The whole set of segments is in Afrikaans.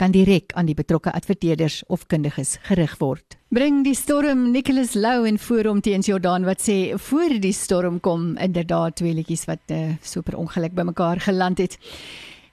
kan direk aan die betrokke adverteerders of kundiges gerig word. Bring die storm Nicholas Lou in voor om teens Jordan wat sê voor die storm kom inderdaad twee liedjies wat uh, super ongeluk bymekaar geland het.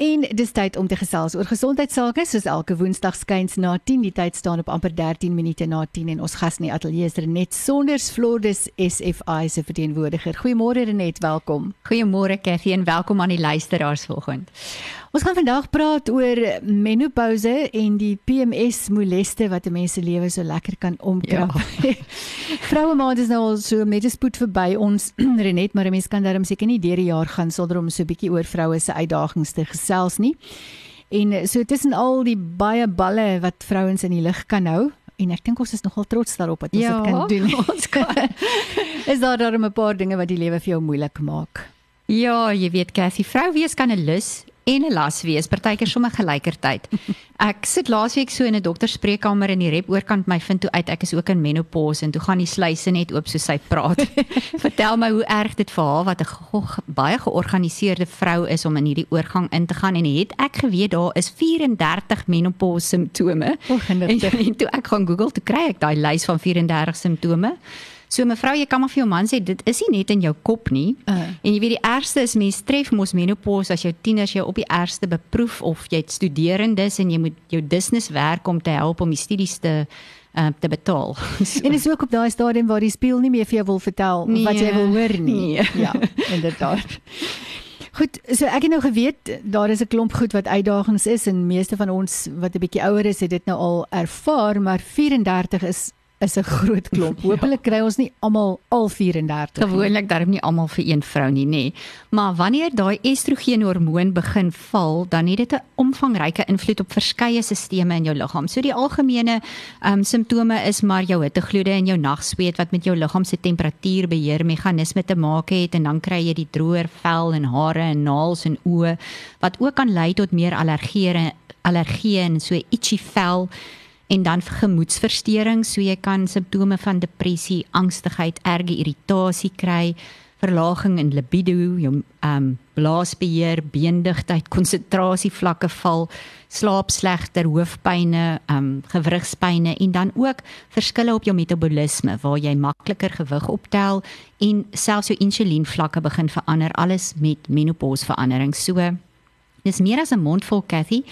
En dis tyd om te gesels oor gesondheidsake soos elke woensdag skuins na 10 die tyd staan op amper 13 minute na 10 en ons gas in die ateljee is Renet Sonders Flordes SFI se verteenwoordiger. Goeiemôre Renet, welkom. Goeiemôre Cathy en welkom aan die luisteraars vanoggend. Ons gaan vandag praat oor menopouse en die PMS moleste wat 'n mens se lewe so lekker kan omkrap. Ja. Vroue maand is nou al so met 'n spoed verby ons Renet, maar 'n mens kan daarom seker nie deur die jaar gaan sonder om so 'n bietjie oor vroue se uitdagings te gesels nie. En so tussen al die baie balle wat vrouens in die lig kan hou en ek dink ons is nogal trots daarop dat ons ja, dit kan doen. Ons kan. is daar darem 'n paar dinge wat die lewe vir jou moeilik maak? Ja, jy weet Cassie, vrou wees kan 'n lus en 'n las wees, partykeer sommer gelykertyd. Ek sit laasweek so in 'n dokterspreekkamer in die rep oorkant my vind toe uit ek is ook in menopause en toe gaan die sluise net oop soos sy praat. Vertel my hoe erg dit vir haar wat 'n baie georganiseerde vrou is om in hierdie oorgang in te gaan en het ek geweet daar is 34 menopause simptome. Oh, en, en toe ek gaan Google toe kry ek daai lys van 34 simptome. So mevrou, jy kan maar vir jou man sê dit is nie net in jou kop nie. Uh. En jy weet die ergste is mens tref mos menopause as jou tieners jou op die ergste beproef of jy het studerendes en jy moet jou business werk om te help om die studies te uh, te betaal. so. En is ook op daai stadium waar die speel nie meer vir jou wil vertel nee, wat jy wil hoor nie. Nee. Ja, inderdaad. Goed, so ek het nou geweet daar is 'n klomp goed wat uitdagings is en meeste van ons wat 'n bietjie ouer is het dit nou al ervaar, maar 34 is is 'n groot klomp. Hoopelik kry ons nie almal al 34. Gewoonlik darm nie almal vir een vrou nie, nê. Maar wanneer daai estrogenhormoon begin val, dan het dit 'n omvangryke invloed op verskeie stelsels in jou liggaam. So die algemene um, simptome is maar jou hittegloede en jou nagsweet wat met jou liggaam se temperatuurbeheer meganisme te maak het en dan kry jy die droër vel en hare en naels en oë wat ook kan lei tot meer allergieë allergieë en so itchy vel en dan gemoedsversteurings, so jy kan simptome van depressie, angstigheid, erge irritasie kry, verlaging in libido, jou ehm um, blaasbeheer, beendigtheid, konsentrasievlakke val, slaap slegter, hoofpynne, ehm um, gewrigspynne en dan ook verskille op jou metabolisme waar jy makliker gewig optel en selfs jou insulienvlakke begin verander alles met menopause verandering. So dis meer as 'n mondvol Cathy.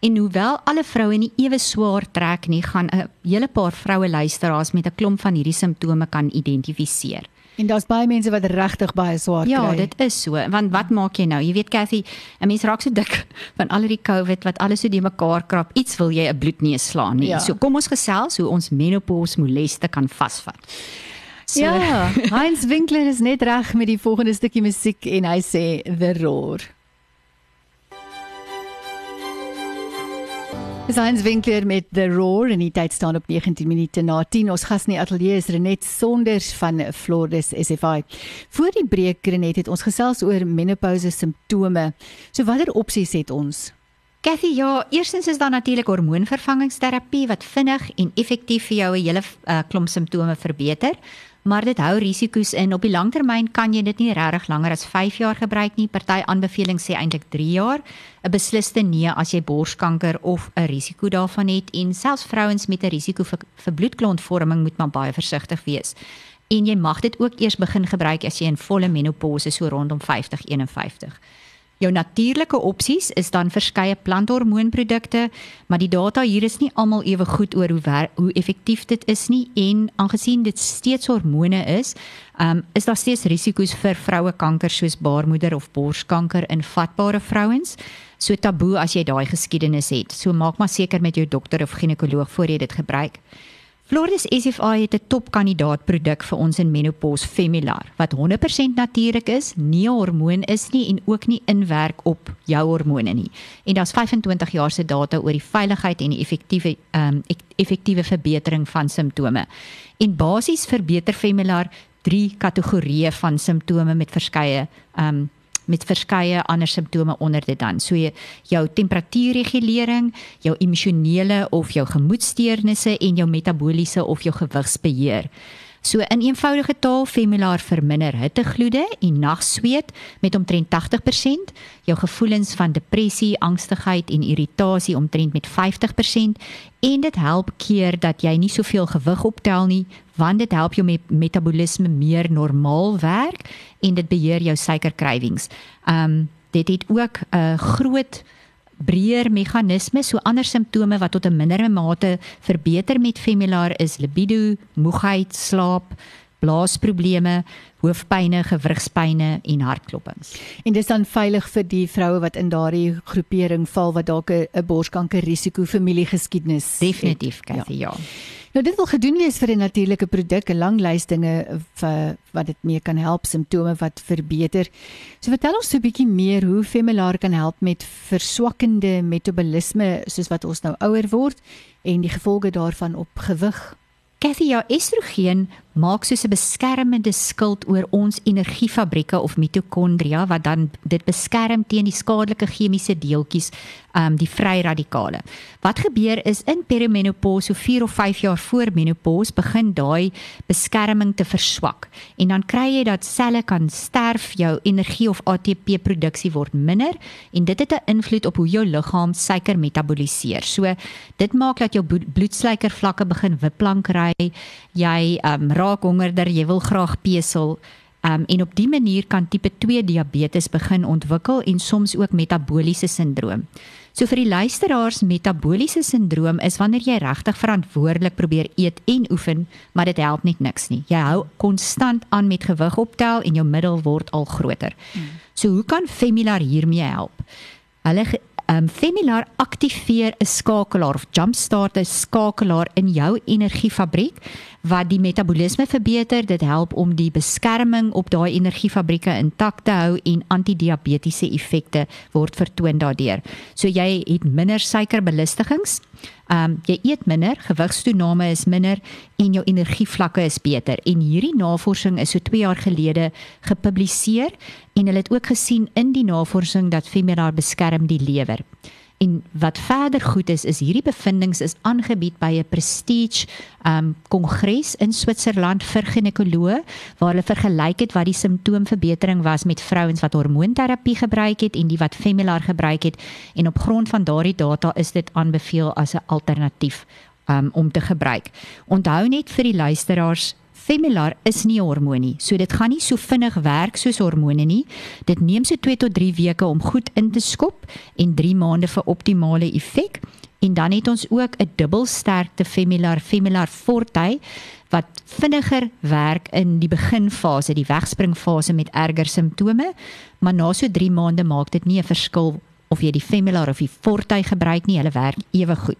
En hoewel alle vroue nie ewe swaar trek nie, gaan 'n hele paar vroue luisteraars met 'n klomp van hierdie simptome kan identifiseer. En daar's baie mense wat regtig baie swaar ja, kry. Ja, dit is so. Want wat maak jy nou? Jy weet Cathy, 'n mens raak so dik van al hierdie COVID wat alles so die mekaar krap. Iets wil jy 'n bloedneus slaan nie. Ja. So kom ons gesels hoe ons menopause moleste kan vasvat. So. Ja, Heinz Winkler is net reg met die volgende stukkie musiek en hy sê The Roar. Dis Heinz Winkler met The Roar en die tyd staan op 19 minute na 10. Ons gas in die ateljee is Renet Sonders van Flores SFI. Voor die breek Renet het ons gesels oor menopouse simptome. So watter opsies het ons? Kathy, ja, eerstens is daar natuurlik hormoonvervangingsterapie wat vinnig en effektief vir jou 'n hele uh, klomp simptome verbeter maar dit hou risiko's in. Op die langtermyn kan jy dit nie regtig langer as 5 jaar gebruik nie. Party aanbevelings sê eintlik 3 jaar. 'n Besliste nee as jy borskanker of 'n risiko daarvan het en selfs vrouens met 'n risiko vir, vir bloedklontvorming moet maar baie versigtig wees. En jy mag dit ook eers begin gebruik as jy in volle menopouse so rondom 50 51. Jou natuurlike opsies is dan verskeie planthormoonprodukte, maar die data hier is nie almal ewe goed oor hoe wer, hoe effektief dit is nie en aangesien dit steeds hormone is, um, is daar steeds risiko's vir vroue kanker soos baarmoeder of borskanker in vatbare vrouens. So taboe as jy daai geskiedenis het. So maak maar seker met jou dokter of ginekoloog voor jy dit gebruik. Floris SFI het 'n topkandidaat produk vir ons in menopause Femilar wat 100% natuurlik is, nie hormoon is nie en ook nie inwerk op jou hormone nie. En daar's 25 jaar se data oor die veiligheid en die effektiewe ehm um, effektiewe verbetering van simptome. En basies verbeter Femilar drie kategorieë van simptome met verskeie um met verskeie ander simptome onder dit dan. So jy, jou temperatuurregulering, jou emosionele of jou gemoedsteurnisse en jou metabooliese of jou gewigsbeheer. So in eenvoudige taal Femulaar verminder hittegloede en nagsweet met omtrent 80%, jou gevoelens van depressie, angstigheid en irritasie omtrent met 50% en dit help keer dat jy nie soveel gewig optel nie, want dit help jou met metabolisme meer normaal werk en dit beheer jou suiker cravings. Um dit het ook 'n uh, groot breër meganisme so ander simptome wat tot 'n mindere mate verbeter met Femulaar is libido, moegheid, slaap, blaasprobleme, hoofpynne, gewrigspynne en hartklopings. En dis dan veilig vir die vroue wat in daardie groepering val wat dalk 'n borskanker risiko familiegeskiedenis definitief Kathy, ja. ja. Nou dit wil gedoen wees vir 'n natuurlike produk, 'n lang lys dinge vir wat dit mee kan help, simptome wat verbeter. So vertel ons 'n bietjie meer hoe Femelaar kan help met verswakkende metabolisme soos wat ons nou ouer word en die gevolge daarvan op gewig. Kathy, ja, estrogen maak soos 'n beskermende skild oor ons energiefabrieke of mitokondria wat dan dit beskerm teen die skadelike chemiese deeltjies, ehm um, die vrye radikale. Wat gebeur is in perimenopause, so 4 of 5 jaar voor menopause, begin daai beskerming te verswak en dan kry jy dat selle kan sterf, jou energie of ATP produksie word minder en dit het 'n invloed op hoe jou liggaam suiker metaboliseer. So dit maak dat jou bloedsuiker vlakke begin wipplank ry, jy ehm um, raak hongerder, jy wil graag pesel. Um, en op dië manier kan tipe 2 diabetes begin ontwikkel en soms ook metabooliese sindroom. So vir die luisteraars, metabooliese sindroom is wanneer jy regtig verantwoordelik probeer eet en oefen, maar dit help net niks nie. Jy hou konstant aan met gewig optel en jou middel word al groter. Hmm. So hoe kan Femulaar hiermee help? Hulle um, Femulaar aktiveer 'n skakelaar of jumpstart 'n skakelaar in jou energiefabriek wat die metabolisme verbeter. Dit help om die beskerming op daai energiefabrieke intak te hou en antidiabetiese effekte word vertoon daardeur. So jy het minder suikerbelustigings. Ehm um, jy eet minder, gewigstoename is minder en jou energievlakke is beter. En hierdie navorsing is so 2 jaar gelede gepubliseer en hulle het ook gesien in die navorsing dat Femiraar beskerm die lewer. En wat verder goed is is hierdie bevindinge is aangebied by 'n prestige um kongres in Switserland vir ginekoloë waar hulle vergelyk het wat die simptoomverbetering was met vrouens wat hormoonterapie gebruik het en die wat Femelaar gebruik het en op grond van daardie data is dit aanbeveel as 'n alternatief um om te gebruik. Onthou net vir die luisteraars Femelaar is nie 'n hormoon nie. So dit gaan nie so vinnig werk soos hormone nie. Dit neem so 2 tot 3 weke om goed in te skop en 3 maande vir optimale effek. En dan het ons ook 'n dubbelsterkte Femelaar Femelaar Forte wat vinniger werk in die beginfase, die wegspringfase met erger simptome, maar na so 3 maande maak dit nie 'n verskil of jy die Femelaar of die Forte gebruik nie, hulle werk ewe goed.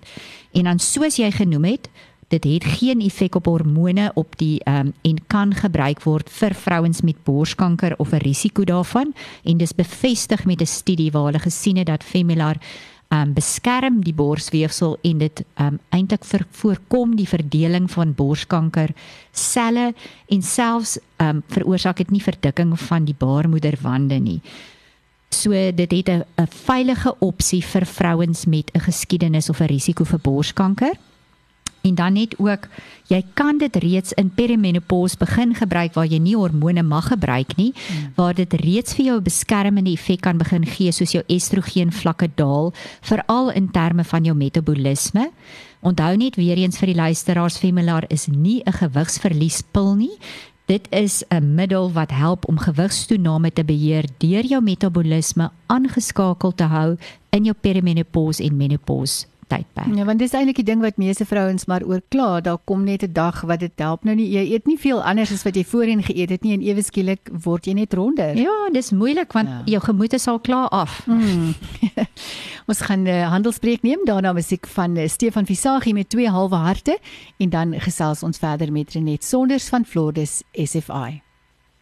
En dan soos jy genoem het, dit het geen effek op hormone op die ehm um, en kan gebruik word vir vrouens met borskanker of 'n risiko daarvan en dis bevestig met 'n studie waar hulle gesien het dat Femelaar ehm um, beskerm die borsweefsel en dit um, eintlik voorkom die verdeling van borskanker selle en selfs um, veroorsaak dit nie verdikking van die baarmoederwande nie. So dit het 'n veilige opsie vir vrouens met 'n geskiedenis of 'n risiko vir borskanker en dan net ook jy kan dit reeds in perimenopause begin gebruik waar jy nie hormone mag gebruik nie hmm. waar dit reeds vir jou 'n beskermende effek kan begin gee soos jou estrogen vlakke daal veral in terme van jou metabolisme. Onthou net weer eens vir die luisteraars Femelaar is nie 'n gewigsverliespil nie. Dit is 'n middel wat help om gewigstoename te beheer deur jou metabolisme aangeskakel te hou in jou perimenopause en menopause tydperk. Ja, want dis eintlik die ding wat meeste vrouens maar oorkla, daar kom net 'n dag wat dit help nou nie. Jy eet nie veel anders as wat jy voorheen geëet het nie en ewe skielik word jy net ronder. Ja, dis moeilik want ja. jou gemoed is al klaar af. Mm. Ons gaan 'n uh, handelspreek neem daarna musiek van uh, Stefan Visagie met twee halwe harte en dan gesels ons verder met Renet Sonders van Flordes SFI.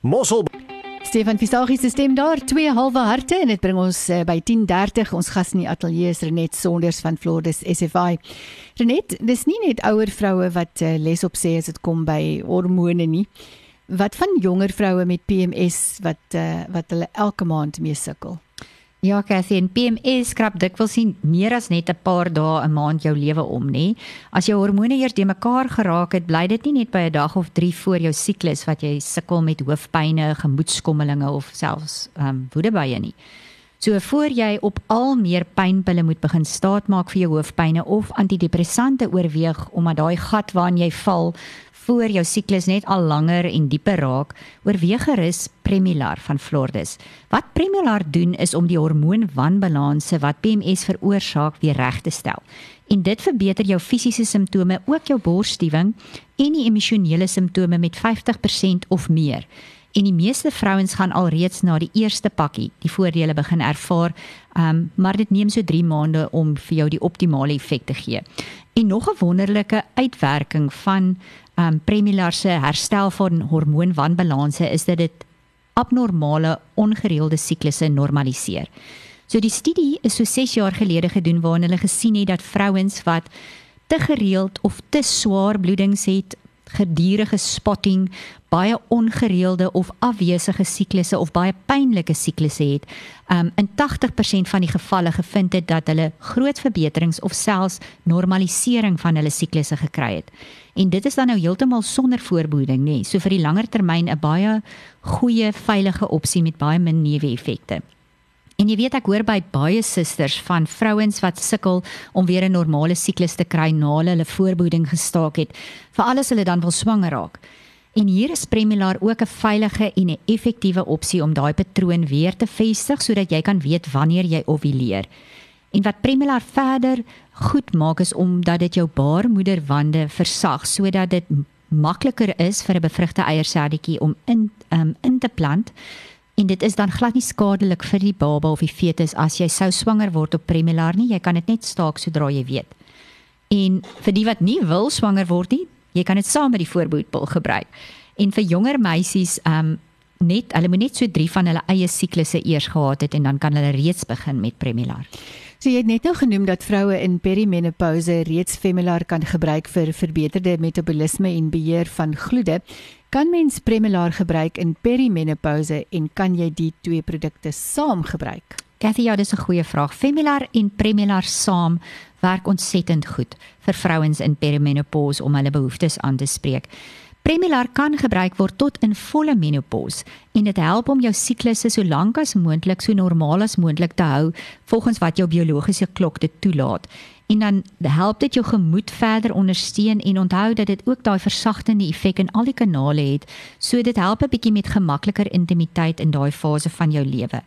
Mossel Stefan Fisagie se stem daar, twee halwe harte en dit bring ons uh, by 10:30. Ons gas in die ateljee is Renet Sonders van Flordes SFI. Renet, dis nie net ouer vroue wat uh, les op sê as dit kom by hormone nie. Wat van jonger vroue met PMS wat uh, wat hulle elke maand mee sukkel? Ja, Cathy, en PMS skrap dikwels sien meer as net 'n paar dae 'n maand jou lewe om, nê? As jou hormone eers de mekaar geraak het, bly dit nie net by 'n dag of 3 voor jou siklus wat jy sukkel met hoofpynne, gemoedskommelinge of selfs ehm um, woedebye nie. So voor jy op al meer pynpille moet begin staatmaak vir jou hoofpynne of antidepressante oorweeg omdat daai gat waarin jy val voor jou siklus net al langer en dieper raak, oorweeg gerus Premilar van Flordes. Wat Premilar doen is om die hormoonwanbalanse wat PMS veroorsaak weer reg te stel. En dit verbeter jou fisiese simptome, ook jou borsstiewing en die emosionele simptome met 50% of meer. En die meeste vrouens gaan alreeds na die eerste pakkie die voordele begin ervaar, um, maar dit neem so 3 maande om vir jou die optimale effek te gee. En nog 'n wonderlike uitwerking van um Premilar se herstel van hormoonwanbalanse is dat dit abnormale ongereelde siklusse normaliseer. So die studie is so 6 jaar gelede gedoen waarin hulle gesien het dat vrouens wat te gereeld of te swaar bloedings het, gedurende spotting, baie ongereelde of afwesige siklusse of baie pynlike siklusse het, um, in 80% van die gevalle gevind het dat hulle groot verbeterings of selfs normalisering van hulle siklusse gekry het. En dit is dan nou heeltemal sonder voorbehoeding, nê. Nee. So vir die langer termyn 'n baie goeie veilige opsie met baie min neeweffekte. En jy weet ek hoor by baie susters van vrouens wat sukkel om weer 'n normale siklus te kry na hulle voorbehoeding gestaak het, veral as hulle dan wil swanger raak. En hier is Premilar ook 'n veilige en 'n effektiewe opsie om daai patroon weer te vestig sodat jy kan weet wanneer jy ovuleer. En wat Premilar verder goed maak is omdat dit jou baarmoederwande versag sodat dit makliker is vir 'n bevrugte eierselletjie om in um, in te plant en dit is dan glad nie skadelik vir die baba of die fetus as jy sou swanger word op Premilar nie jy kan dit net staak sodra jy weet. En vir die wat nie wil swanger word nie, jy kan dit saam met die voorboedpil gebruik. En vir jonger meisies, ehm um, net hulle moet net so 3 van hulle eie siklusse eers gehad het en dan kan hulle reeds begin met Premilar. So jy het net nou genoem dat vroue in perimenopouse reeds Femelaar kan gebruik vir verbeterde metabolisme en beheer van gloede. Kan mens Premilar gebruik in perimenopouse en kan jy die twee produkte saam gebruik? Cathy, ja, dis 'n goeie vraag. Femelaar en Premilar saam werk ontsettend goed vir vrouens in perimenopause om hulle behoeftes aan te spreek. Premilar kan gebruik word tot in volle menopause en dit help om jou siklusse so lank as moontlik so normaal as moontlik te hou volgens wat jou biologiese klok dit toelaat. En dan help dit jou gemoed verder ondersteun en onthou dat dit ook daai versagtende effek in al die kanale het. So dit help 'n bietjie met gemakliker intimiteit in daai fase van jou lewe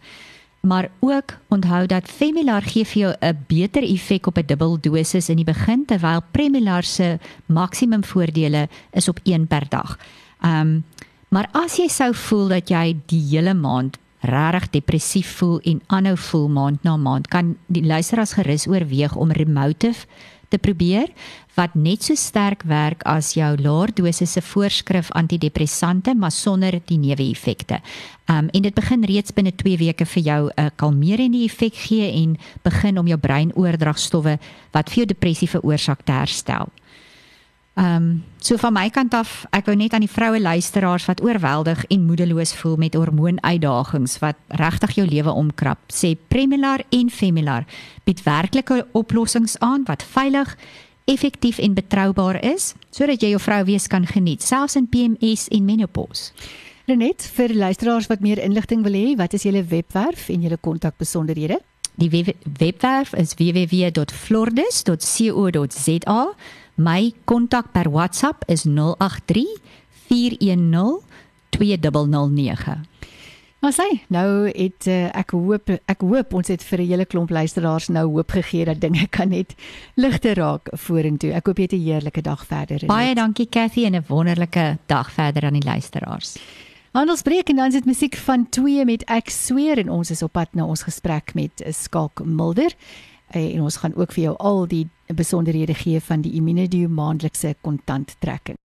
maar ook onthou dat Femillar gee vir jou 'n beter effek op 'n dubbel dosis in die begin terwyl Premillar se maksimum voordele is op 1 per dag. Um maar as jy sou voel dat jy die hele maand regtig depressief voel en aanhou voel maand na maand, kan die luisteraars gerus oorweeg om Remotive te probeer wat net so sterk werk as jou laer dosisse voorskrif antidepressante maar sonder die neeweffekte. Um en dit begin reeds binne 2 weke vir jou 'n uh, kalmerende effek gee en begin om jou breinoordragstowwe wat vir jou depressie veroorsaak te herstel. Um so van my kant af, ek wou net aan die vroue luisteraars wat oorweldig en moedeloos voel met hormoonuitdagings wat regtig jou lewe omkrap, sê Premilar en Femilar bied werklike oplossings aan wat veilig effektief en betroubaar is sodat jy jou vrou wees kan geniet selfs in PMS en menopause. Renet, vir luisteraars wat meer inligting wil hê, wat is julle webwerf en julle kontakbesonderhede? Die webwerf is www.flordes.co.za. My kontak per WhatsApp is 083 410 2009. Maar sê, nou het uh, ek hoop ek hoop ons het vir 'n hele klomp luisteraars nou hoop gegee dat dinge kan net ligter raak vorentoe. Ek hoop jy het 'n heerlike dag verder. Baie dankie Cathy en 'n wonderlike dag verder aan die luisteraars. Handelsbreek en dan sit musiek van 2 met ek sweer en ons is op pad na ons gesprek met Skalk Mulder. En ons gaan ook vir jou al die besonderhede gee van die Immunedio maandelikse kontant trekking.